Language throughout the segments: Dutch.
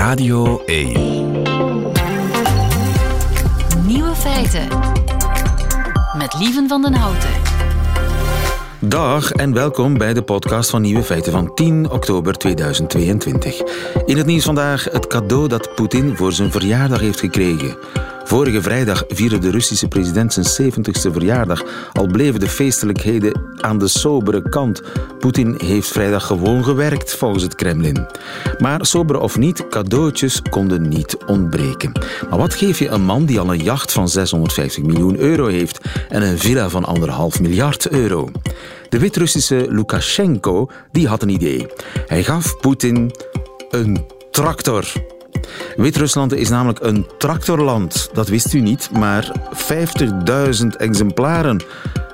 Radio 1. Nieuwe feiten. Met Lieven van den Houten. Dag en welkom bij de podcast van Nieuwe Feiten van 10 oktober 2022. In het nieuws vandaag het cadeau dat Poetin voor zijn verjaardag heeft gekregen. Vorige vrijdag vierde de Russische president zijn 70ste verjaardag. Al bleven de feestelijkheden aan de sobere kant. Poetin heeft vrijdag gewoon gewerkt, volgens het Kremlin. Maar sober of niet, cadeautjes konden niet ontbreken. Maar wat geef je een man die al een jacht van 650 miljoen euro heeft en een villa van anderhalf miljard euro? De Wit-Russische Lukashenko die had een idee. Hij gaf Poetin een tractor. Wit-Rusland is namelijk een tractorland. Dat wist u niet, maar 50.000 exemplaren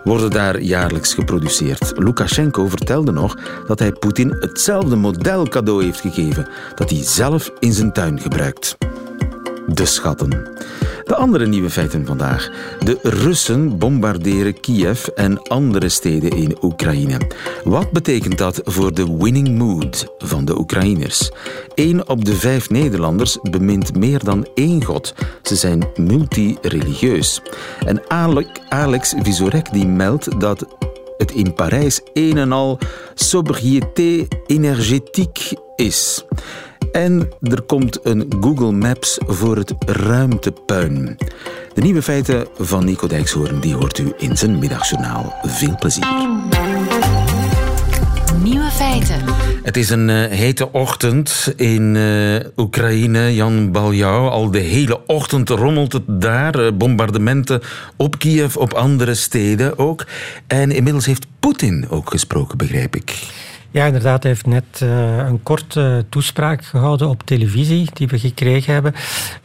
worden daar jaarlijks geproduceerd. Lukashenko vertelde nog dat hij Poetin hetzelfde model cadeau heeft gegeven dat hij zelf in zijn tuin gebruikt. De schatten. De andere nieuwe feiten vandaag. De Russen bombarderen Kiev en andere steden in Oekraïne. Wat betekent dat voor de winning mood van de Oekraïners? Eén op de vijf Nederlanders bemint meer dan één god. Ze zijn multireligieus. En Alex Visorek die meldt dat het in Parijs een en al sobriété énergétique is. En er komt een Google Maps voor het ruimtepuin. De nieuwe feiten van Nico Dijkshoorn die hoort u in zijn middagjournaal. Veel plezier. Nieuwe feiten. Het is een uh, hete ochtend in uh, Oekraïne, Jan Baljau. Al de hele ochtend rommelt het daar. Uh, bombardementen op Kiev, op andere steden ook. En inmiddels heeft Poetin ook gesproken, begrijp ik. Ja, inderdaad. Hij heeft net uh, een korte toespraak gehouden op televisie die we gekregen hebben,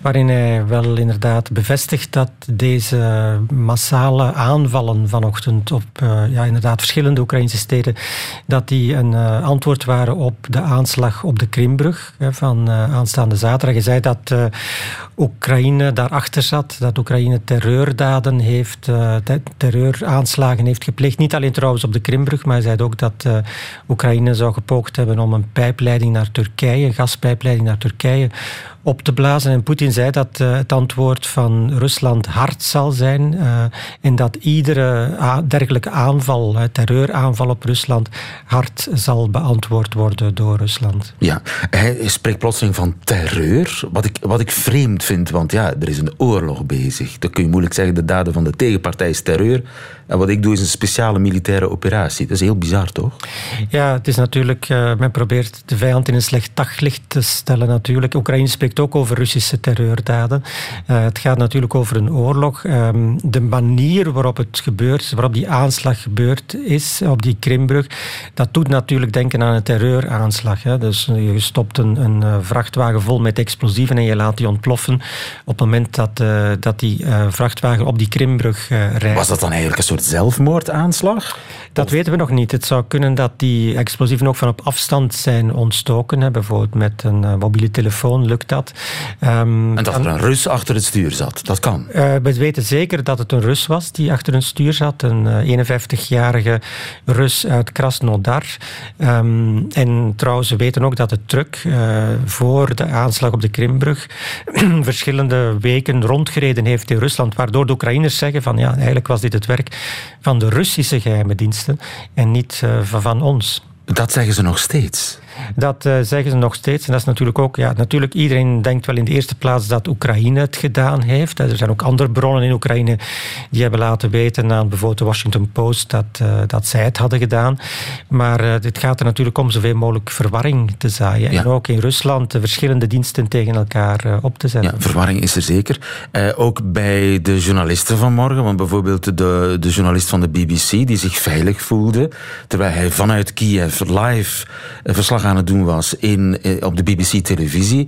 waarin hij wel inderdaad bevestigt dat deze massale aanvallen vanochtend op uh, ja, inderdaad verschillende Oekraïnse steden, dat die een uh, antwoord waren op de aanslag op de Krimbrug hè, van aanstaande zaterdag. Hij zei dat Oekraïne daarachter zat, dat Oekraïne terreurdaden heeft, terreuraanslagen heeft gepleegd. Niet alleen trouwens op de Krimbrug, maar hij zei ook dat Oekraïne zou gepoogd hebben om een pijpleiding naar Turkije, een gaspijpleiding naar Turkije, op te blazen. En Poetin zei dat uh, het antwoord van Rusland hard zal zijn uh, en dat iedere dergelijke aanval, uh, terreuraanval op Rusland, hard zal beantwoord worden door Rusland. Ja, hij spreekt plotseling van terreur, wat ik, wat ik vreemd vind, want ja, er is een oorlog bezig. Dan kun je moeilijk zeggen, de daden van de tegenpartij is terreur. En wat ik doe is een speciale militaire operatie. Dat is heel bizar, toch? Ja, het is natuurlijk, men probeert de vijand in een slecht daglicht te stellen natuurlijk. Oekraïne spreekt ook over Russische terreurdaden. Uh, het gaat natuurlijk over een oorlog. Um, de manier waarop het gebeurt, waarop die aanslag gebeurd is op die Krimbrug, dat doet natuurlijk denken aan een terreuraanslag. Hè. Dus je stopt een, een, eh, vrachtwagen vol met explosieven en je laat die ontploffen op het moment dat, uh, dat die uh, vrachtwagen op die Krimbrug rijdt. Was dat dan eigenlijk een soort zelfmoordaanslag? Dat of? weten we nog niet. Het zou kunnen dat die explosieven ook van op afstand zijn ontstoken. Hè. Bijvoorbeeld met een mobiele telefoon lukt dat. Um, en dat er een Rus achter het stuur zat, dat kan? Uh, we weten zeker dat het een Rus was die achter het stuur zat. Een uh, 51-jarige Rus uit Krasnodar. Um, en trouwens, we weten ook dat de truck uh, voor de aanslag op de Krimbrug verschillende weken rondgereden heeft in Rusland. Waardoor de Oekraïners zeggen van ja, eigenlijk was dit het werk van de Russische geheime diensten en niet van ons. Dat zeggen ze nog steeds. Dat uh, zeggen ze nog steeds. En dat is natuurlijk ook, ja, natuurlijk iedereen denkt wel in de eerste plaats dat Oekraïne het gedaan heeft. Er zijn ook andere bronnen in Oekraïne die hebben laten weten aan bijvoorbeeld de Washington Post dat, uh, dat zij het hadden gedaan. Maar uh, dit gaat er natuurlijk om zoveel mogelijk verwarring te zaaien. Ja. En ook in Rusland de verschillende diensten tegen elkaar op te zetten. Ja, verwarring is er zeker. ook bij de journalisten van morgen, want bijvoorbeeld de, de journalist van de BBC die zich veilig voelde, terwijl hij vanuit Kiev live verslag aan het doen was in, op de BBC-televisie,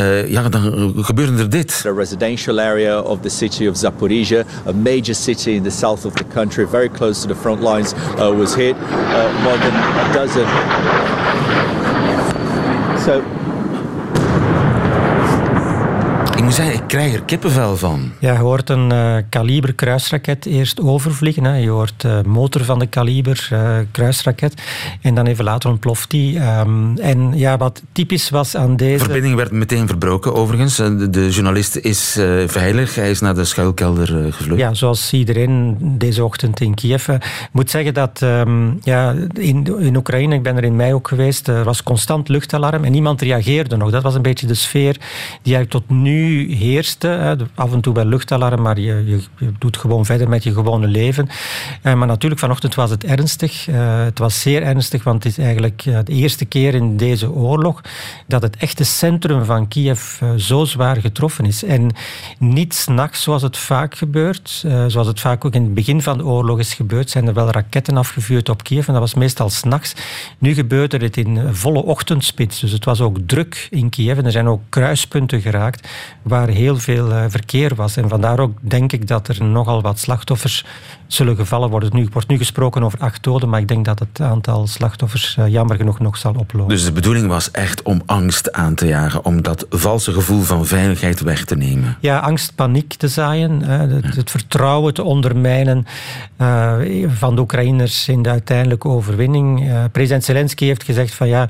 uh, ja, dan gebeurde er dit. The residential area of the city of Zaporizhia, a major city in the south of the country, very close to the front lines, uh, was hit. Uh, more than a dozen. Ik moet zeggen, ik krijg er kippenvel van. Ja, je hoort een uh, kaliber kruisraket eerst overvliegen. Hè. Je hoort de uh, motor van de kaliber uh, kruisraket. En dan even later ontploft die. Um, en ja, wat typisch was aan deze... De verbinding werd meteen verbroken overigens. De, de journalist is veilig. Hij is naar de schuilkelder gevlucht. Ja, zoals iedereen deze ochtend in Kiev. Ik moet zeggen dat um, ja, in, in Oekraïne, ik ben er in mei ook geweest, er was constant luchtalarm en niemand reageerde nog. Dat was een beetje de sfeer die eigenlijk tot nu heerste. Af en toe wel luchtalarm, maar je, je, doet gewoon verder met je gewone leven. Uh, maar natuurlijk, vanochtend was het ernstig. Uh, het was zeer ernstig, want het is eigenlijk uh, de eerste keer in deze oorlog dat het echte centrum van Kiev zo zwaar getroffen is. En niet s'nachts, zoals het vaak gebeurt, zoals het vaak ook in het begin van de oorlog is gebeurd, zijn er wel raketten afgevuurd op Kiev en dat was meestal s'nachts. Nu gebeurde het in volle ochtendspits, dus het was ook druk in Kiev en er zijn ook kruispunten geraakt waar heel veel uh, verkeer was. En vandaar ook denk ik dat er nogal wat slachtoffers zullen gevallen worden. Nu wordt nu gesproken over acht doden, maar ik denk dat het aantal slachtoffers uh, jammer genoeg nog zal oplopen. Dus de bedoeling was echt om angst aan te jagen, om dat valse gevoel van veiligheid weg te nemen? Ja, angst, paniek te zaaien, uh, het, het, vertrouwen te ondermijnen uh, van de Oekraïners in de uiteindelijke overwinning. president Zelensky heeft gezegd van ja,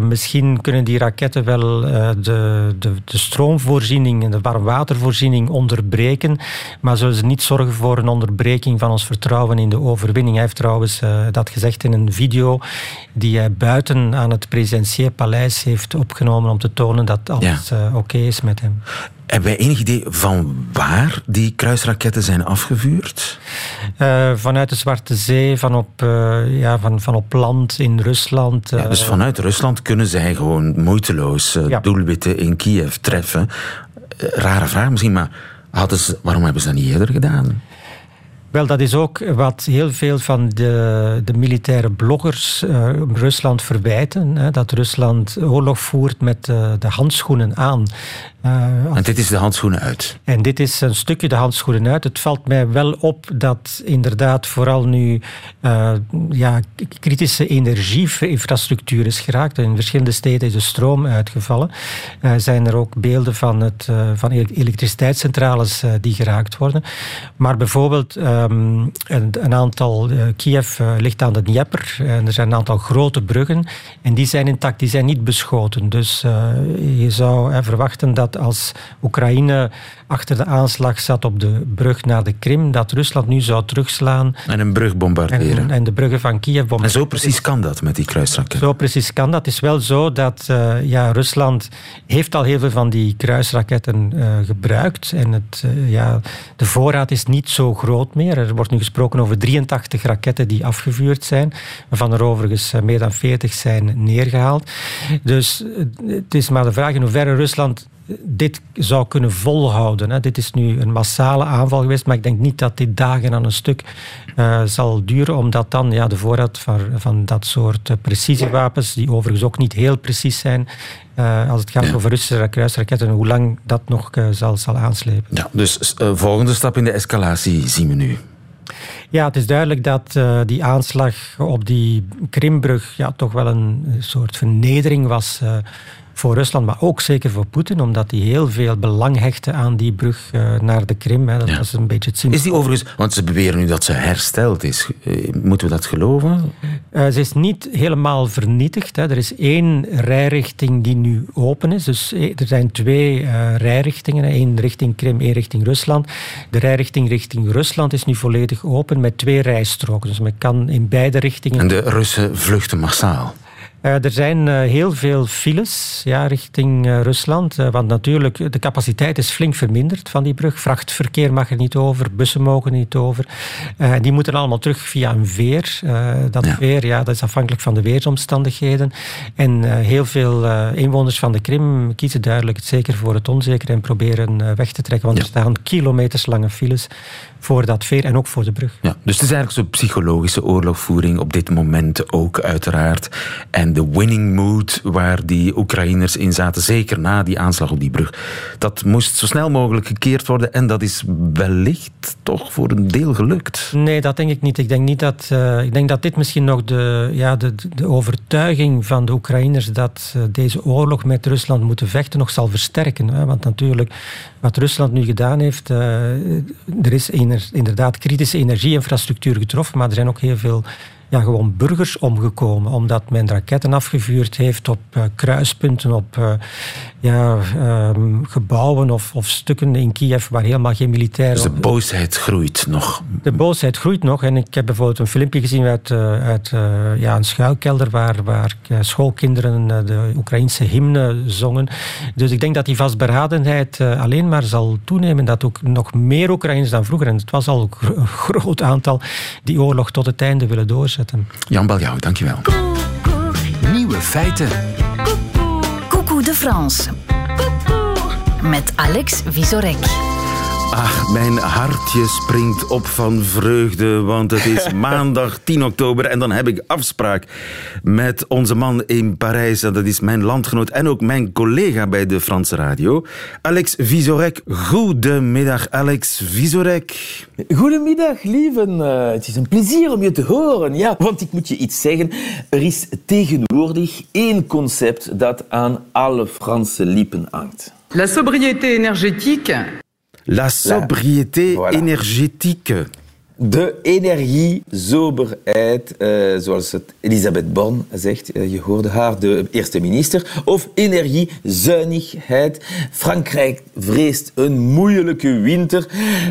misschien kunnen die raketten wel de, de, de stroomvoorziening en de warmwatervoorziening onderbreken, maar zullen ze niet zorgen voor een onderbreking van ons vertrouwen in de overwinning. Hij heeft trouwens uh, dat gezegd in een video die hij buiten aan het presidentieel paleis heeft opgenomen om te tonen dat alles ja. uh, oké okay is met hem. Hebben wij enig idee van waar die kruisraketten zijn afgevuurd? Uh, vanuit de Zwarte Zee, van op, uh, ja, van, van op land in Rusland. Ja, dus vanuit Rusland kunnen zij gewoon moeiteloos ja. doelwitten in Kiev treffen. rare vraag misschien, maar hadden ze, waarom hebben ze dat niet eerder gedaan? Wel, dat is ook wat heel veel van de, de militaire bloggers uh, Rusland verwijten. Hè, dat Rusland oorlog voert met uh, de handschoenen aan. Uh, en dit is de handschoenen uit. En dit is een stukje de handschoenen uit. Het valt mij wel op dat inderdaad vooral nu ja, kritische energieinfrastructuur is geraakt. In verschillende steden is de stroom uitgevallen. Zijn er ook beelden van, het, van elektriciteitscentrales die geraakt worden. Maar bijvoorbeeld um, een, aantal... Kiev ligt aan de Dnieper. En er zijn een aantal grote bruggen. En die zijn intact, die zijn niet beschoten. Dus je zou verwachten dat als Oekraïne achter de aanslag zat op de brug naar de Krim, dat Rusland nu zou terugslaan. En een brug bombarderen. En, en de bruggen van Kiev bombarderen. En zo precies kan dat met die kruisraketten? Zo precies kan dat. Het is wel zo dat uh, ja, Rusland heeft al heel veel van die kruisraketten uh, gebruikt. En het, uh, ja, de voorraad is niet zo groot meer. Er wordt nu gesproken over 83 raketten die afgevuurd zijn, waarvan er overigens meer dan 40 zijn neergehaald. Dus het is maar de vraag in hoeverre Rusland dit zou kunnen volhouden. Hè. Dit is nu een massale aanval geweest, maar ik denk niet dat dit dagen aan een stuk uh, zal duren, omdat dan ja, de voorraad van, van dat soort uh, precisiewapens, die overigens ook niet heel precies zijn, uh, als het gaat ja. over Russische kruisraketten, hoe lang dat nog zal, zal aanslepen. Ja, dus volgende stap in de escalatie zien we nu. Ja, het is duidelijk dat uh, die aanslag op die Krimbrug ja, toch wel een soort vernedering was uh, voor Rusland, maar ook zeker voor Poetin, omdat hij heel veel belang hechtte aan die brug uh, naar de Krim. Hè. Dat ja. was een beetje het Is die overigens, want ze beweren nu dat ze hersteld is. Uh, moeten we dat geloven? Uh, ze is niet helemaal vernietigd. Hè. Er is één rijrichting die nu open is. Dus er zijn twee rijrichtingen. één richting Krim, één richting Rusland. De rijrichting richting Rusland is nu volledig open met twee rijstroken. Dus men kan in beide richtingen... En de Russen vluchten massaal? Uh, er zijn uh, heel veel files ja, richting uh, Rusland. want natuurlijk, de capaciteit is flink verminderd van die brug. Vrachtverkeer mag er niet over, bussen mogen niet over. die moeten allemaal terug via een veer. dat ja. veer ja, dat is afhankelijk van de weersomstandigheden. En heel veel inwoners van de Krim kiezen duidelijk het zeker voor het onzeker en proberen weg te trekken. Want ja. er staan kilometerslange files voor dat veer en ook voor de brug. Ja, dus het is eigenlijk zo'n psychologische oorlogvoering op dit moment ook uiteraard. En de winning mood waar die Oekraïners in zaten, zeker na die aanslag op die brug. Dat moest zo snel mogelijk gekeerd worden en dat is wellicht toch voor een deel gelukt. Nee, dat denk ik niet. Ik denk, niet dat, uh, ik denk dat dit misschien nog de, ja, de, de overtuiging van de Oekraïners dat uh, deze oorlog met Rusland moeten vechten nog zal versterken. Hè? Want natuurlijk, wat Rusland nu gedaan heeft, uh, er is inderdaad kritische energieinfrastructuur getroffen, maar er zijn ook heel veel ja, gewoon burgers omgekomen. Omdat men raketten afgevuurd heeft op uh, kruispunten, op uh, ja, um, gebouwen of, of, stukken in Kiev waar helemaal geen militairen... Dus de boosheid groeit nog? De boosheid groeit nog. En ik heb bijvoorbeeld een filmpje gezien uit, uh, uit ja, een schuilkelder waar, waar schoolkinderen de Oekraïnse hymne zongen. Dus ik denk dat die vastberadenheid alleen maar zal toenemen. Dat ook nog meer Oekraïners dan vroeger, en het was al een groot aantal, die oorlog tot het einde willen doorzetten. Jan Baljouw, dankjewel. Nieuwe feiten. Coucou de France. Met Alex Visorek. Ach, mijn hartje springt op van vreugde, want het is maandag 10 oktober en dan heb ik afspraak met onze man in Parijs. En dat is mijn landgenoot en ook mijn collega bij de Franse radio, Alex Visorek. Goedemiddag, Alex Visorek. Goedemiddag, lieven. Uh, het is een plezier om je te horen. Ja, want ik moet je iets zeggen. Er is tegenwoordig één concept dat aan alle Franse lippen hangt. La sobriété énergétique La sobriété voilà. énergétique. De energiezoberheid, uh, zoals het Elisabeth Born zegt, uh, je hoorde haar, de eerste minister, of energiezuinigheid. Frankrijk vreest een moeilijke winter.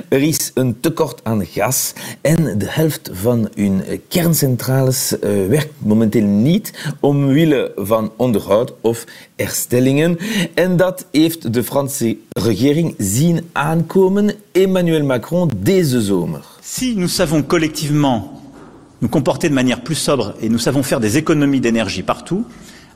Er is een tekort aan gas en de helft van hun kerncentrales uh, werkt momenteel niet omwille van onderhoud of herstellingen. En dat heeft de Franse regering zien aankomen. Emmanuel Macron deze zomer. Si nous savons collectivement nous comporter de manière plus sobre et nous savons faire des économies d'énergie partout,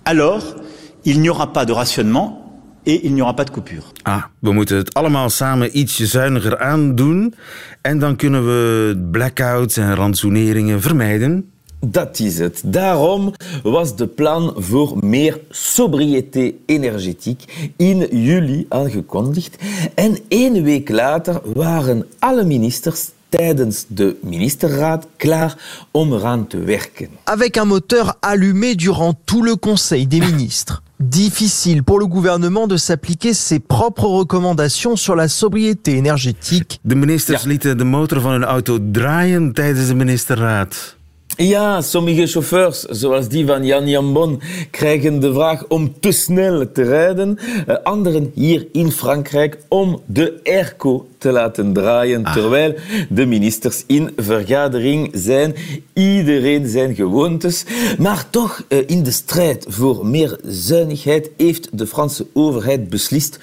alors il n'y aura pas de rationnement et il n'y aura pas de coupure. Ah, we moeten het allemaal samen ietsje zuiniger aandoen en dan kunnen we blackouts en rantsoeneringen vermijden. Dat is het. Daarom was de plan voor meer sobriété energetiek in juli aangekondigd. En één week later waren alle ministers tijdens de ministerraad klaar om eraan te werken. Avec un moteur allumé durant tout le Conseil des ministres. Difficile pour le gouvernement de s'appliquer ses propres recommandations sur la sobriété énergétique. De ministers ja. lieten de motor van hun auto draaien tijdens de ministerraad. Ja, sommige chauffeurs, zoals die van Jan Jambon, krijgen de vraag om te snel te rijden. Uh, anderen hier in Frankrijk om de airco te laten draaien, ah. terwijl de ministers in vergadering zijn. Iedereen zijn gewoontes. Maar toch, uh, in de strijd voor meer zuinigheid heeft de Franse overheid beslist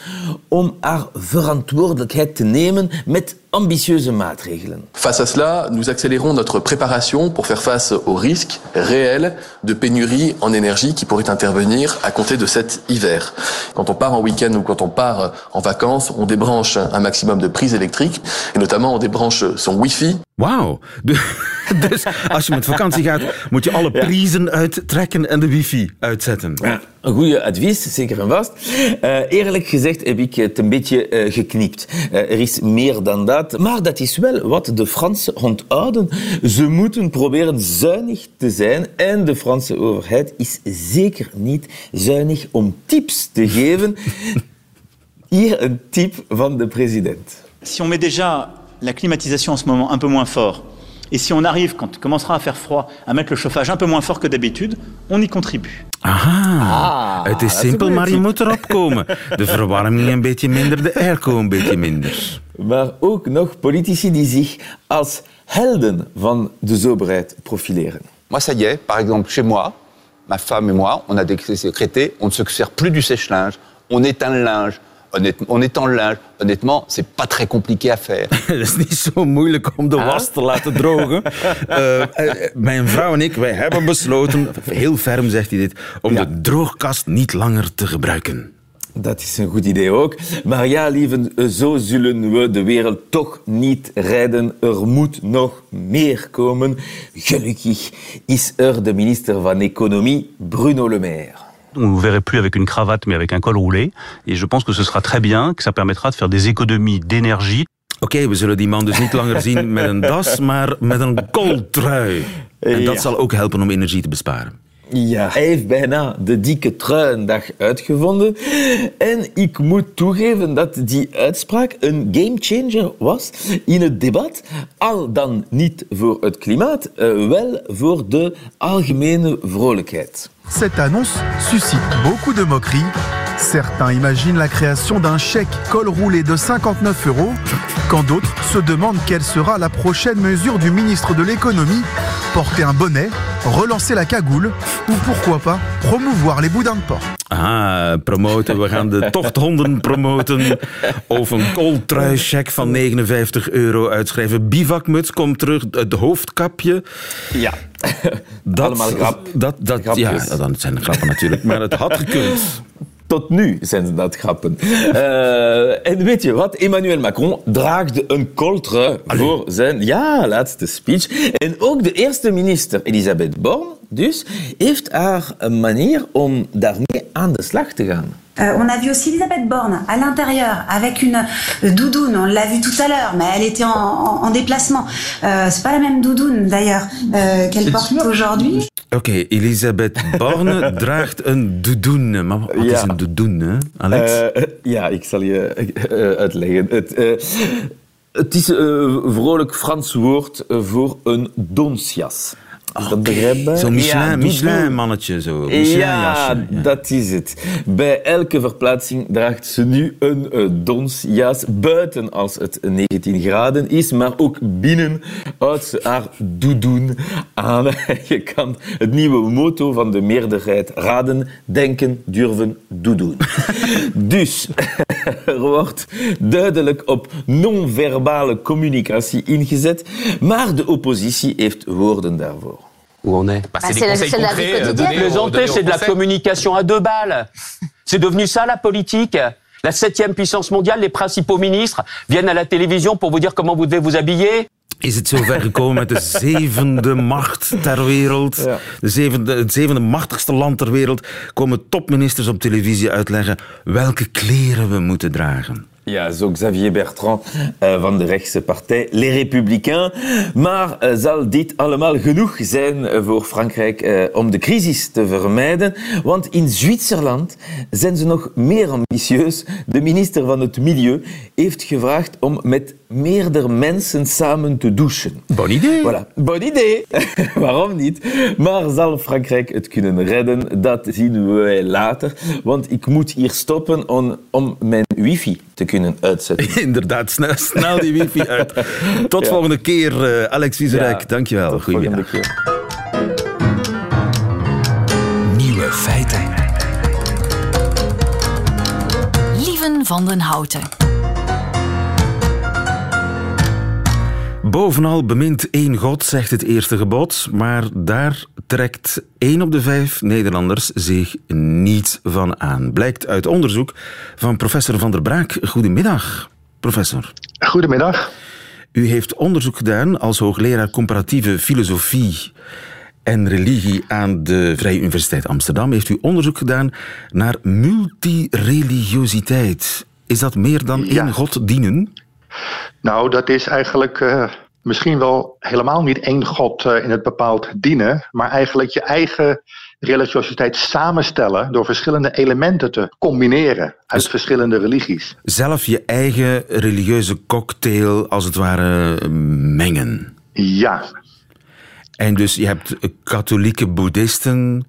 om haar verantwoordelijkheid te nemen met ambitieuze maatregelen. Face à cela, nous accélérons notre préparation pour faire face aux risques réels de pénurie en énergie qui pourraient intervenir à compter de cet hiver. Quand on part en week-end ou quand on part en vacances, on débranche un maximum de prises électriques et notamment on débranche son wifi. Wauw. Dus als je met vakantie gaat, moet je alle prijzen uittrekken en de wifi uitzetten. Ja, een goede advies, zeker en vast. Uh, eerlijk gezegd heb ik het een beetje uh, geknipt. Uh, er is meer dan dat. Maar dat is wel wat de Fransen onthouden. Ze moeten proberen zuinig te zijn. En de Franse overheid is zeker niet zuinig om tips te geven. Hier een tip van de president. Si on met déjà la climatisation en ce moment un peu moins fort, et si on arrive, quand il commencera à faire froid, à mettre le chauffage un peu moins fort que d'habitude, on y contribue. Aha, het is simpel, maar je moet erop komen. De verwarming een beetje minder, de airco een beetje minder. Maar ook nog politici die zich als helden van de soberheid profileren. Moi, ça y est, par exemple, chez moi, ma femme et moi, on a décrété, on ne se sert plus du sèche-linge, on éteint le linge, on étend le linge. Honnêtement, c'est pas très compliqué à faire. Het is niet zo moeilijk om de was te laten drogen. uh, uh, mijn vrouw en ik, wij hebben besloten, heel ferm zegt hij dit, om ja. de droogkast niet langer te gebruiken. Dat is een goed idee ook. Maar ja, lieven, zo zullen we de wereld toch niet redden. Er moet nog meer komen. Gelukkig is er de minister van Economie, Bruno Le Maire. On ne verrait plus avec une cravate, mais avec un col roulé. Et je pense que ce sera très bien, que ça permettra de faire des économies d'énergie. Oké, we zullen die man dus niet langer zien met een das, maar met een kooltrui. En dat zal ook helpen om energie te besparen. Ja, hij heeft bijna de dikke truiendag uitgevonden. En ik moet toegeven dat die uitspraak een gamechanger was in het debat. Al dan niet voor het klimaat, eh, wel voor de algemene vrolijkheid. Cette annonce suscite beaucoup de moqueries. Certains imaginent la création d'un chèque col roulé de 59 euros, quand d'autres se demandent quelle sera la prochaine mesure du ministre de l'économie, porter un bonnet, relancer la cagoule ou pourquoi pas promouvoir les boudins de porc. Ah, promoten. We gaan de tochthonden promoten. Of een kooltrui-check van 59 euro uitschrijven. Bivakmuts komt terug. Het hoofdkapje. Ja. Dat, Allemaal grap. Dat, dat, ja, dan zijn grappen natuurlijk. Maar het had gekund. Tot nu zijn ze dat grappen. Eh, en weet je wat? Emmanuel Macron draagde een kooltrui voor zijn ja, laatste speech. En ook de eerste minister, Elisabeth Borne, dus, heeft haar een manier om daarmee aan de slag te gaan. Euh, on a vu aussi Elisabeth Borne à l'intérieur avec une euh, doudoune. On l'a vu tout à l'heure, mais elle était en, en- en déplacement. Euh, c'est pas la même doudoune d'ailleurs euh, qu'elle porte aujourd'hui. Oké, Elisabeth Borne draagt een doudoune. Maar wat is Ja. een doudoune, hè, Alex? Eh, ja, ik zal je eh, uitleggen. Het, eh, het is een vrolijk Frans woord voor een donsjas. Is dat begrijpbaar? Zo'n Michelin, Michelin-mannetje. Zo. Ja, dat is het. Bij elke verplaatsing draagt ze nu een eh, donsjas. Buiten als het 19 graden is, maar ook binnen houdt ze haar doudoune aan. Je kan het nieuwe motto van de meerderheid raden. Denken, durven, doudoune. dus er wordt duidelijk op non-verbale communicatie ingezet, maar de oppositie heeft woorden daarvoor. Où on est Bah, c'est des conseils concrets, euh, donnés aux- Plaisanter, c'est de la communication à deux balles. C'est devenu ça la politique. La septième puissance mondiale, les principaux ministres viennent à la télévision pour vous dire comment vous devez vous habiller. Is het zover gekomen met de zevende macht ter wereld? Ja. De zevende, het zevende machtigste land ter wereld. Komen topministers op televisie uitleggen welke kleren we moeten dragen. Ja, zo Xavier Bertrand eh, van de rechtse partij Les Républicains. Maar eh, zal dit allemaal genoeg zijn eh, voor Frankrijk om de crisis te vermijden? Want in Zwitserland zijn ze nog meer ambitieus. De minister van het Milieu heeft gevraagd om met meerdere mensen samen te douchen. Bon idee. Voilà, bon idee. Waarom niet? Maar zal Frankrijk het kunnen redden? Dat zien wij later. Want ik moet hier stoppen om, om mijn wifi te kunnen uitzetten. Inderdaad, snel, snel die wifi uit. Tot Ja. volgende keer, eh, Alex Wieserijk. Ja, Dankjewel. tot volgende Goedemiddag. keer. Nieuwe feiten. Lieven van den Houten. Bovenal bemint één God, zegt het eerste gebod, maar daar trekt één op de vijf Nederlanders zich niet van aan. Blijkt uit onderzoek van professor Van der Braak. Goedemiddag, professor. Goedemiddag. U heeft onderzoek gedaan als hoogleraar comparatieve filosofie en religie aan de Vrije Universiteit Amsterdam. Heeft u onderzoek gedaan naar multireligiositeit. Is dat meer dan één God dienen? Nou, dat is eigenlijk eh, misschien wel helemaal niet één God eh, in het bepaald dienen, maar eigenlijk je eigen religiositeit samenstellen door verschillende elementen te combineren uit verschillende religies. Zelf je eigen religieuze cocktail, als het ware, mengen. Ja. En dus je hebt katholieke boeddhisten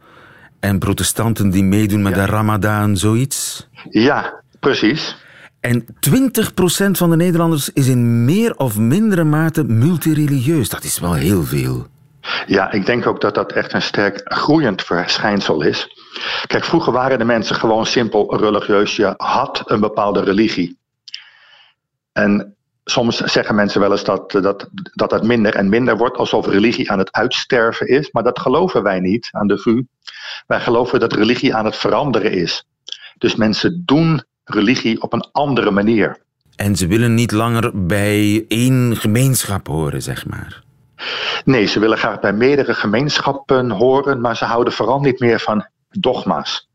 en protestanten die meedoen met de ramadaan, zoiets? Ja, precies. En 20% van de Nederlanders is in meer of mindere mate multireligieus. Dat is wel heel veel. Ja, ik denk ook dat dat echt een sterk groeiend verschijnsel is. Kijk, vroeger waren de mensen gewoon simpel religieus. Je had een bepaalde religie. En soms zeggen mensen wel eens dat, dat, dat minder en minder wordt, alsof religie aan het uitsterven is. Maar dat geloven wij niet aan de VU. Wij geloven dat religie aan het veranderen is. Dus mensen doen religie op een andere manier. En ze willen niet langer bij één gemeenschap horen, zeg maar. Nee, ze willen graag bij meerdere gemeenschappen horen, maar ze houden vooral niet meer van dogma's.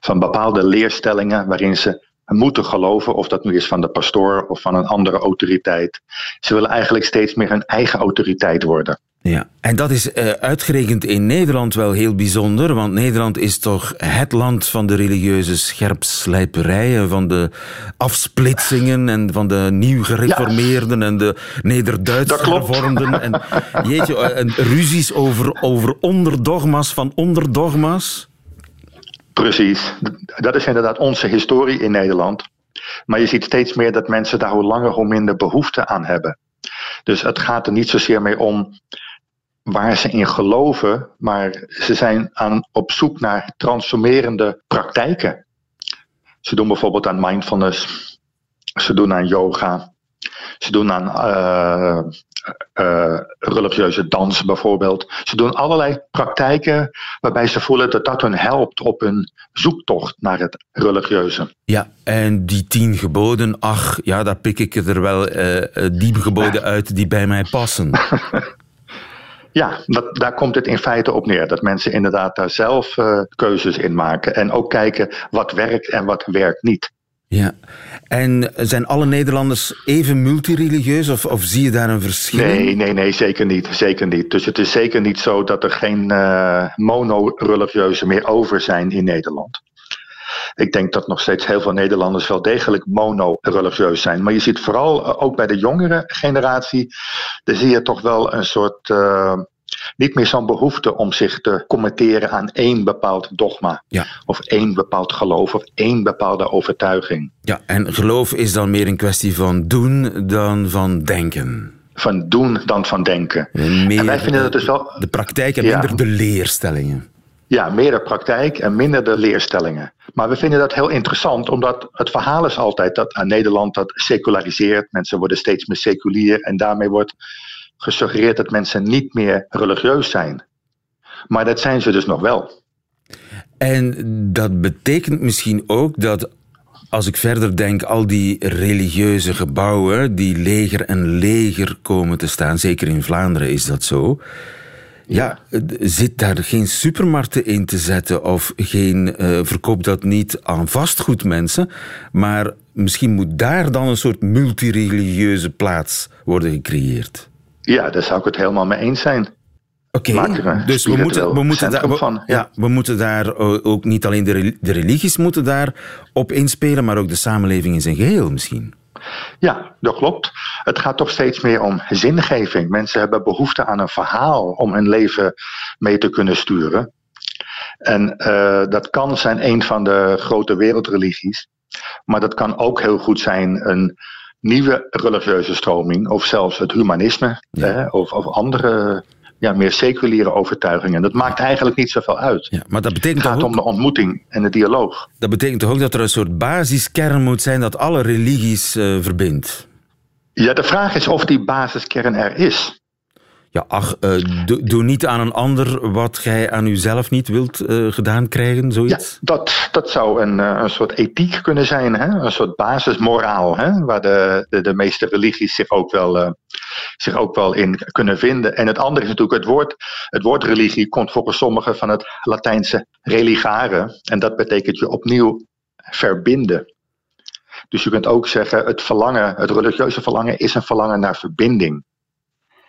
Van bepaalde leerstellingen waarin ze moeten geloven, of dat nu is van de pastoor of van een andere autoriteit. Ze willen eigenlijk steeds meer hun eigen autoriteit worden. Ja, en dat is uh, uitgerekend in Nederland wel heel bijzonder, want Nederland is toch het land van de religieuze scherpslijperijen, van de afsplitsingen en van de nieuw gereformeerden en de Nederduits hervormden. En, jeetje, en ruzies over, over onderdogma's van onderdogma's. Precies, dat is inderdaad onze historie in Nederland. Maar je ziet steeds meer dat mensen daar hoe langer hoe minder behoefte aan hebben. Dus het gaat er niet zozeer meer om waar ze in geloven, maar ze zijn aan, op zoek naar transformerende praktijken. Ze doen bijvoorbeeld aan mindfulness, ze doen aan yoga, ze doen aan uh, uh, religieuze dans bijvoorbeeld. Ze doen allerlei praktijken waarbij ze voelen dat dat hun helpt op hun zoektocht naar het religieuze. Ja, en die tien geboden, ach, ja, daar pik ik er wel uh, die geboden uit die bij mij passen. Ja, dat, daar komt het in feite op neer. Dat mensen inderdaad daar zelf uh, keuzes in maken. En ook kijken wat werkt en wat werkt niet. Ja, en zijn alle Nederlanders even multireligieus of, of zie je daar een verschil? Nee, nee, nee, zeker niet. Zeker niet. Dus het is zeker niet zo dat er geen uh, monoreligieuzen meer over zijn in Nederland. Ik denk dat nog steeds heel veel Nederlanders wel degelijk monoreligieus zijn. Maar je ziet vooral uh, ook bij de jongere generatie, daar zie je toch wel een soort. Uh, niet meer zo'n behoefte om zich te committeren aan één bepaald dogma. Ja. Of één bepaald geloof of één bepaalde overtuiging. Ja, en geloof is dan meer een kwestie van doen dan van denken. Van doen dan van denken. En, meer en wij vinden dat dus wel. De praktijk en minder de leerstellingen. Ja, meer de praktijk en minder de leerstellingen. Maar we vinden dat heel interessant, omdat het verhaal is altijd dat aan Nederland dat seculariseert. Mensen worden steeds meer seculier en daarmee wordt gesuggereerd dat mensen niet meer religieus zijn. Maar dat zijn ze dus nog wel. En dat betekent misschien ook dat als ik verder denk, al die religieuze gebouwen die leger en leger komen te staan, zeker in Vlaanderen is dat zo. Ja, zit daar geen supermarkten in te zetten of geen uh, verkoop dat niet aan vastgoedmensen, maar misschien moet daar dan een soort multireligieuze plaats worden gecreëerd. Ja, daar zou ik het helemaal mee eens zijn. Oké, okay, dus we moeten, we, moeten daar, we, van, ja. ja. we moeten daar ook niet alleen de, de religies moeten daar op inspelen, maar ook de samenleving in zijn geheel misschien. Ja, dat klopt. Het gaat toch steeds meer om zingeving. Mensen hebben behoefte aan een verhaal om hun leven mee te kunnen sturen. En uh, dat kan zijn een van de grote wereldreligies. Maar dat kan ook heel goed zijn een nieuwe religieuze stroming. Of zelfs het humanisme. Ja. Hè, of, of andere ja, meer seculiere overtuigingen. Dat maakt eigenlijk niet zoveel uit. Ja, maar dat betekent het gaat ook, om de ontmoeting en de dialoog. Dat betekent toch ook dat er een soort basiskern moet zijn dat alle religies uh, verbindt? Ja, de vraag is of die basiskern er is. Ja, ach, uh, doe, niet aan een ander wat gij aan uzelf niet wilt uh, gedaan krijgen, zoiets? Ja, dat, dat zou een, uh, een soort ethiek kunnen zijn, hè? een soort basismoraal, hè? waar de, de, de meeste religies zich ook, wel, zich ook wel in kunnen vinden. En het andere is natuurlijk het woord. Het woord religie komt volgens sommigen van het Latijnse religare. En dat betekent je opnieuw verbinden. Dus je kunt ook zeggen, het verlangen, het religieuze verlangen is een verlangen naar verbinding.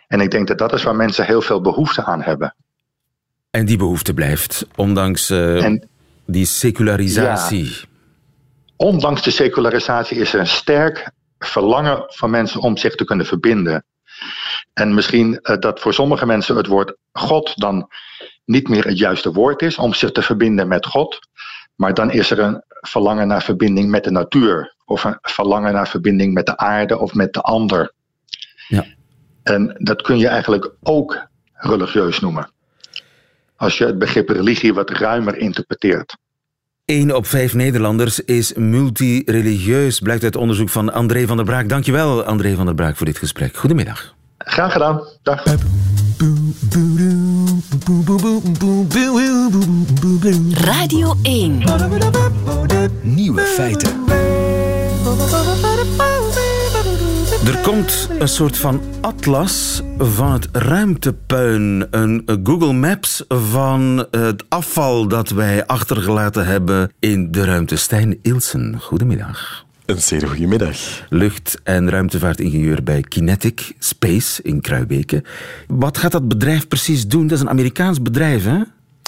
En ik denk dat dat is waar mensen heel veel behoefte aan hebben. En die behoefte blijft, ondanks uh, en, die secularisatie. Ja, ondanks de secularisatie is er een sterk verlangen van mensen om zich te kunnen verbinden. En misschien uh, dat voor sommige mensen het woord God dan niet meer het juiste woord is om zich te verbinden met God. Maar dan is er een verlangen naar verbinding met de natuur. Of een verlangen naar verbinding met de aarde of met de ander. Ja. En dat kun je eigenlijk ook religieus noemen. Als je het begrip religie wat ruimer interpreteert. 1 op 5 Nederlanders is multireligieus, blijkt uit onderzoek van André van der Braak. Dankjewel, André van der Braak, voor dit gesprek. Goedemiddag. Graag gedaan. Dag. Radio 1. Nieuwe feiten komt een soort van atlas van het ruimtepuin. Een Google Maps van het afval dat wij achtergelaten hebben in de ruimte. Stijn Ilsen, goedemiddag. Een zeer goede middag. Lucht- en ruimtevaartingenieur bij Kinetic Space in Kruibeke. Wat gaat dat bedrijf precies doen? Dat is een Amerikaans bedrijf, hè?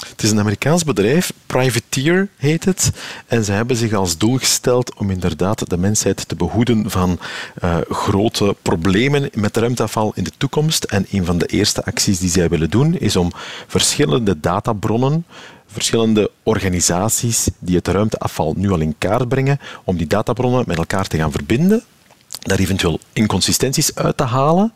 Het is een Amerikaans bedrijf, Privateer heet het. En ze hebben zich als doel gesteld om inderdaad de mensheid te behoeden van uh, grote problemen met ruimteafval in de toekomst. En een van de eerste acties die zij willen doen is om verschillende databronnen verschillende organisaties die het ruimteafval nu al in kaart brengen, om die databronnen met elkaar te gaan verbinden, daar eventueel inconsistenties uit te halen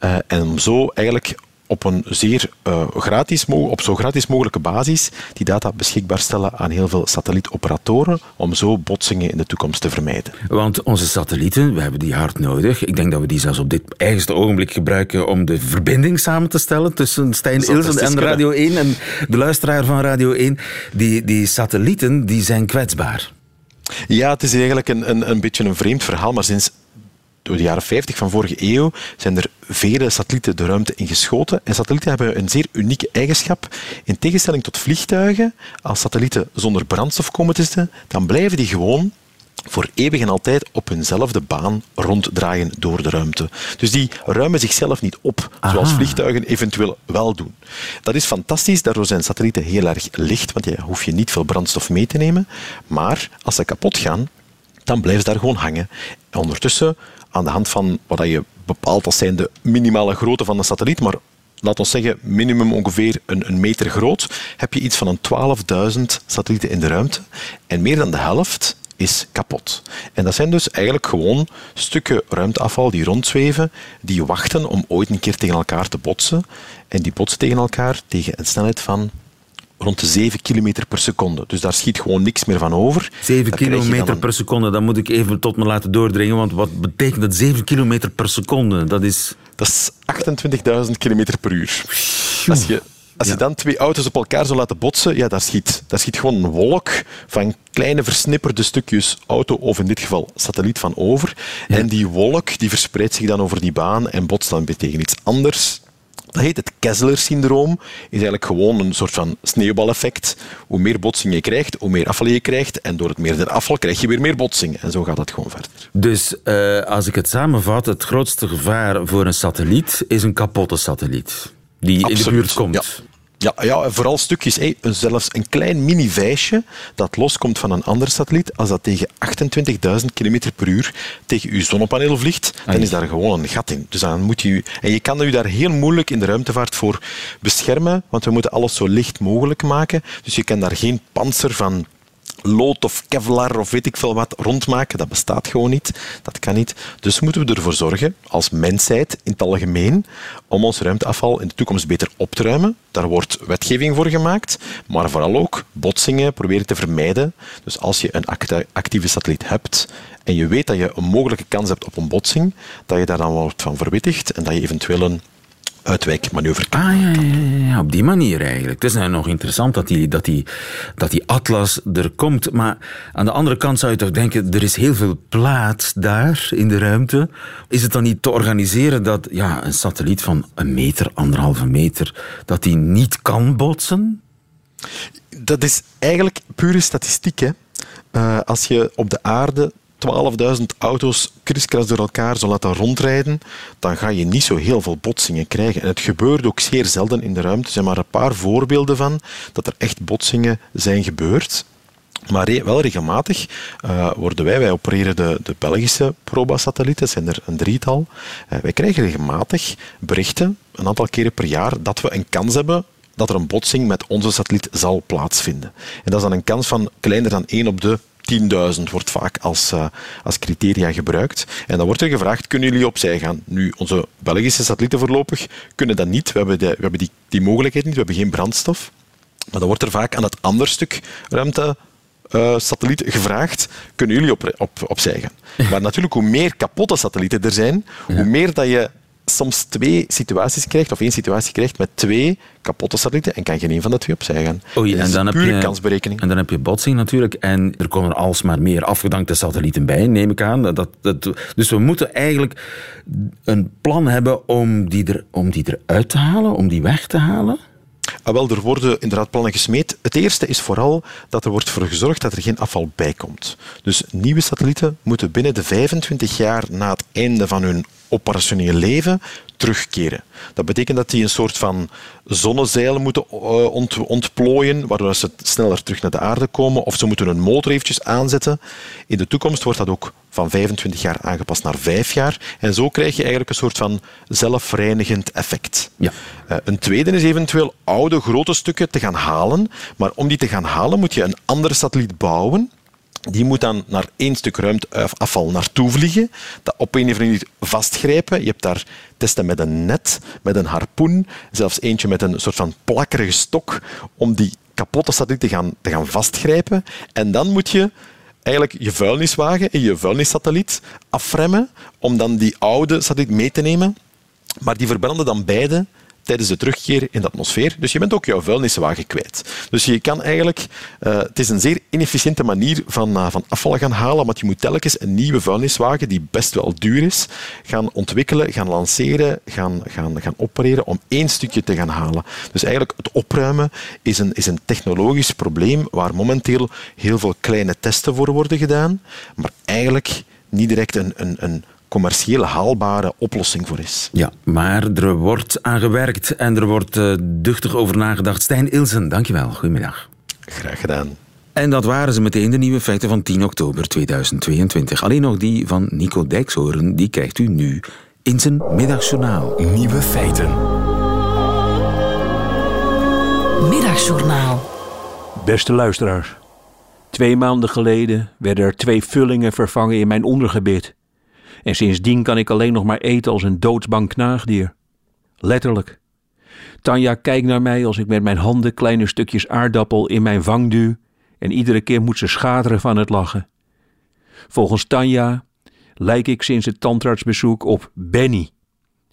uh, en om zo eigenlijk op een zeer uh, gratis, op zo gratis mogelijke basis die data beschikbaar stellen aan heel veel satellietoperatoren om zo botsingen in de toekomst te vermijden. Want onze satellieten, we hebben die hard nodig. Ik denk dat we die zelfs op dit eigenste ogenblik gebruiken om de verbinding samen te stellen tussen Stijn Ilsen en Radio 1 en de luisteraar van Radio 1. Die, die satellieten die zijn kwetsbaar. Ja, het is eigenlijk een, een, een beetje een vreemd verhaal, maar sinds door de jaren 50 van vorige eeuw zijn er vele satellieten de ruimte ingeschoten. En satellieten hebben een zeer unieke eigenschap. In tegenstelling tot vliegtuigen, als satellieten zonder brandstof komen te zitten, dan blijven die gewoon voor eeuwig en altijd op hunzelfde baan ronddraaien door de ruimte. Dus die ruimen zichzelf niet op, zoals vliegtuigen eventueel wel doen. Dat is fantastisch, daardoor zijn satellieten heel erg licht, want je hoef je niet veel brandstof mee te nemen. Maar als ze kapot gaan, dan blijven ze daar gewoon hangen. En ondertussen aan de hand van wat je bepaalt als zijn de minimale grootte van de satelliet, maar laat ons zeggen minimum ongeveer een, een meter groot, heb je iets van een 12.000 satellieten in de ruimte. En meer dan de helft is kapot. En dat zijn dus eigenlijk gewoon stukken ruimteafval die rondzweven, die wachten om ooit een keer tegen elkaar te botsen. En die botsen tegen elkaar tegen een snelheid van rond de 7 km per seconde. Dus daar schiet gewoon niks meer van over. 7 km per seconde, dat moet ik even tot me laten doordringen. Want wat betekent dat 7 km per seconde? Dat is... Dat is 28.000 km per uur. Als je, als je dan twee auto's op elkaar zou laten botsen, ja, daar, schiet, daar schiet gewoon een wolk van kleine versnipperde stukjes auto, of in dit geval satelliet, van over. En die wolk die verspreidt zich dan over die baan en botst dan weer tegen iets anders dat heet het Kessler-syndroom. is eigenlijk gewoon een soort van sneeuwbaleffect. Hoe meer botsing je krijgt, hoe meer afval je krijgt. En door het meer afval krijg je weer meer botsing. En zo gaat dat gewoon verder. Dus uh, als ik het samenvat, het grootste gevaar voor een satelliet is een kapotte satelliet. Die in de buurt komt. Ja. Ja, ja, vooral stukjes. Hey, zelfs een klein mini-vijsje dat loskomt van een andere satelliet, als dat tegen 28.000 km per uur tegen uw zonnepaneel vliegt, dan is daar gewoon een gat in. Dus dan moet je, en je kan u daar heel moeilijk in de ruimtevaart voor beschermen, want we moeten alles zo licht mogelijk maken. Dus je kan daar geen panzer van lood of kevlar of weet ik veel wat rondmaken. Dat bestaat gewoon niet. Dat kan niet. Dus moeten we ervoor zorgen, als mensheid in het algemeen, om ons ruimteafval in de toekomst beter op te ruimen. Daar wordt wetgeving voor gemaakt, maar vooral ook botsingen proberen te vermijden. Dus als je een actieve satelliet hebt en je weet dat je een mogelijke kans hebt op een botsing, dat je daar dan wordt van verwittigd en dat je eventueel een uitwijkmanoeuvre. Ah, ja, ja, ja, op die manier eigenlijk. Het is nou nog interessant dat die, dat, die, dat die atlas er komt. Maar aan de andere kant zou je toch denken, er is heel veel plaats daar in de ruimte. Is het dan niet te organiseren dat ja, een satelliet van een meter, anderhalve meter, dat die niet kan botsen? Dat is eigenlijk pure statistiek. Hè? Uh, als je op de aarde 12.000 auto's kriskras door elkaar zou laten rondrijden, dan ga je niet zo heel veel botsingen krijgen. En het gebeurt ook zeer zelden in de ruimte. Er zijn maar een paar voorbeelden van dat er echt botsingen zijn gebeurd. Maar wel regelmatig uh, worden wij, wij opereren de, de Belgische proba-satellieten, zijn er een drietal. Uh, wij krijgen regelmatig berichten, een aantal keren per jaar, dat we een kans hebben dat er een botsing met onze satelliet zal plaatsvinden. En dat is dan een kans van kleiner dan 1 op de 10.000 wordt vaak als, uh, als criteria gebruikt. En dan wordt er gevraagd, kunnen jullie opzij gaan? Nu, onze Belgische satellieten voorlopig kunnen dat niet. We hebben, de, we hebben die, die mogelijkheid niet, we hebben geen brandstof. Maar dan wordt er vaak aan het ander stuk ruimte uh, satelliet gevraagd, kunnen jullie op, op, opzij gaan? Maar natuurlijk, hoe meer kapotte satellieten er zijn, hoe meer dat je soms twee situaties krijgt, of één situatie krijgt met twee kapotte satellieten en kan geen een van de twee opzij gaan. Oei, en dan heb je kansberekening. En dan heb je botsing natuurlijk. En er komen alsmaar meer afgedankte satellieten bij, neem ik aan. Dat, dat, dus we moeten eigenlijk een plan hebben om die, er, om die eruit te halen, om die weg te halen. Ah, wel, er worden inderdaad plannen gesmeed. Het eerste is vooral dat er wordt voor gezorgd dat er geen afval bij komt. Dus nieuwe satellieten moeten binnen de 25 jaar na het einde van hun operationeel leven terugkeren. Dat betekent dat die een soort van zonnezeilen moeten eh, ont- ontplooien, waardoor ze sneller terug naar de aarde komen, of ze moeten hun motor eventjes aanzetten. In de toekomst wordt dat ook van 25 jaar aangepast naar 5 jaar. En zo krijg je eigenlijk een soort van zelfreinigend effect. Ja. Eh, een tweede is eventueel oude grote stukken te gaan halen. Maar om die te gaan halen moet je een andere satelliet bouwen. Die moet dan naar één stuk ruimteafval naartoe vliegen, dat op een of andere manier vastgrijpen. Je hebt daar testen met een net, met een harpoen, zelfs eentje met een soort van plakkerige stok om die kapotte satelliet te gaan, te gaan vastgrijpen. En dan moet je eigenlijk je vuilniswagen en je vuilnissatelliet afremmen om dan die oude satelliet mee te nemen. Maar die verbranden dan beide tijdens de terugkeer in de atmosfeer. Dus je bent ook jouw vuilniswagen kwijt. Dus je kan eigenlijk... eh, het is een zeer inefficiënte manier van, eh, van afval gaan halen, want je moet telkens een nieuwe vuilniswagen, die best wel duur is, gaan ontwikkelen, gaan lanceren, gaan, gaan, gaan opereren om één stukje te gaan halen. Dus eigenlijk het opruimen is een, is een technologisch probleem waar momenteel heel veel kleine testen voor worden gedaan, maar eigenlijk niet direct een, een, een commercieel haalbare oplossing voor is. Ja, maar er wordt aan gewerkt en er wordt eh, duchtig over nagedacht. Stijn Ilsen, dankjewel. Goedemiddag. Graag gedaan. En dat waren ze meteen de nieuwe feiten van 10 oktober 2022. Alleen nog die van Nico Dijkshoorn, die krijgt u nu in zijn middagjournaal. Nieuwe feiten. Middagjournaal. Beste luisteraars. Twee maanden geleden werden er twee vullingen vervangen in mijn ondergebit. En sindsdien kan ik alleen nog maar eten als een doodsbang knaagdier. Letterlijk. Tanja kijkt naar mij als ik met mijn handen kleine stukjes aardappel in mijn wang duw en iedere keer moet ze schateren van het lachen. Volgens Tanja lijk ik sinds het tandartsbezoek op Benny.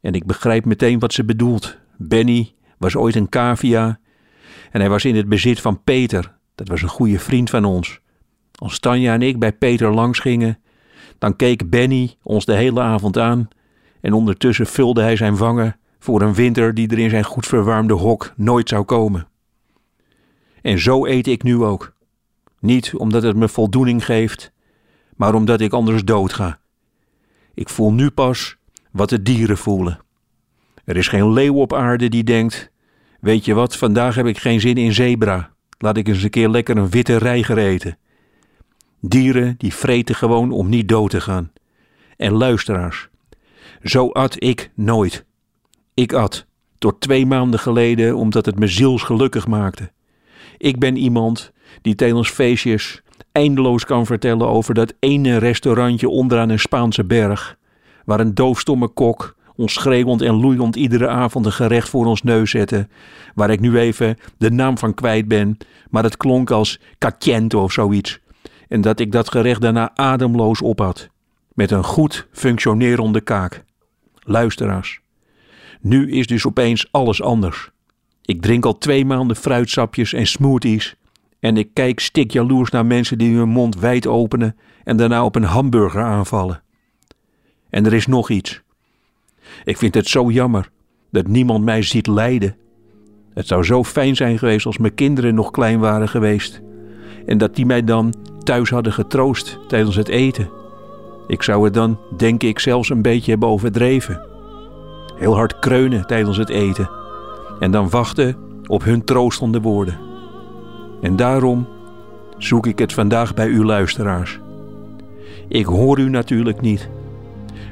En ik begrijp meteen wat ze bedoelt. Benny was ooit een cavia en hij was in het bezit van Peter. Dat was een goede vriend van ons. Als Tanja en ik bij Peter langs gingen, dan keek Benny ons de hele avond aan en ondertussen vulde hij zijn wangen voor een winter die er in zijn goed verwarmde hok nooit zou komen. En zo eet ik nu ook. Niet omdat het me voldoening geeft, maar omdat ik anders doodga. Ik voel nu pas wat de dieren voelen. Er is geen leeuw op aarde die denkt: Weet je wat, vandaag heb ik geen zin in zebra. Laat ik eens een keer lekker een witte reiger eten. Dieren die vreten gewoon om niet dood te gaan. En luisteraars, zo at ik nooit. Ik at, tot twee maanden geleden, omdat het me zielsgelukkig maakte. Ik ben iemand die tijdens feestjes eindeloos kan vertellen over dat ene restaurantje onderaan een Spaanse berg, waar een doofstomme kok ons schreeuwend en loeiend iedere avond een gerecht voor ons neus zette, waar ik nu even de naam van kwijt ben, maar het klonk als cacciente of zoiets, en dat ik dat gerecht daarna ademloos ophad, met een goed functionerende kaak. Luisteraars, nu is dus opeens alles anders. Ik drink al twee maanden fruitsapjes en smoothies. En ik kijk stik jaloers naar mensen die hun mond wijd openen en daarna op een hamburger aanvallen. En er is nog iets. Ik vind het zo jammer dat niemand mij ziet lijden. Het zou zo fijn zijn geweest als mijn kinderen nog klein waren geweest. En dat die mij dan thuis hadden getroost tijdens het eten. Ik zou het dan, denk ik, zelfs een beetje hebben overdreven. Heel hard kreunen tijdens het eten. En dan wachten op hun troostende woorden. En daarom zoek ik het vandaag bij u luisteraars. Ik hoor u natuurlijk niet.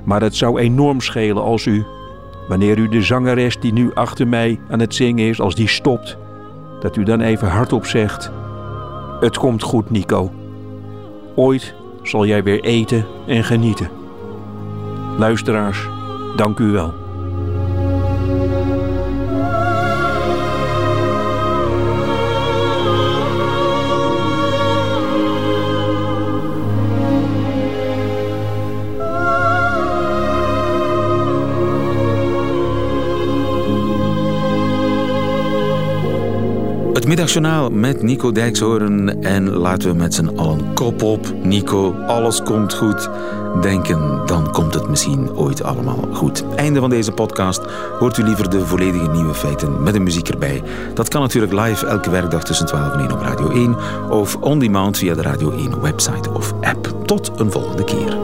Maar het zou enorm schelen als u, wanneer u de zangeres die nu achter mij aan het zingen is, als die stopt, dat u dan even hardop zegt: Het komt goed, Nico. Ooit zal jij weer eten en genieten. Luisteraars, dank u wel. Het middagjournaal met Nico Dijkshoorn. En laten we met z'n allen kop op. Nico, alles komt goed. Denken, dan komt het misschien ooit allemaal goed. Einde van deze podcast. Hoort u liever de volledige nieuwe feiten met de muziek erbij. Dat kan natuurlijk live elke werkdag tussen 12 en 1 op Radio 1. Of on demand via de Radio 1 website of app. Tot een volgende keer.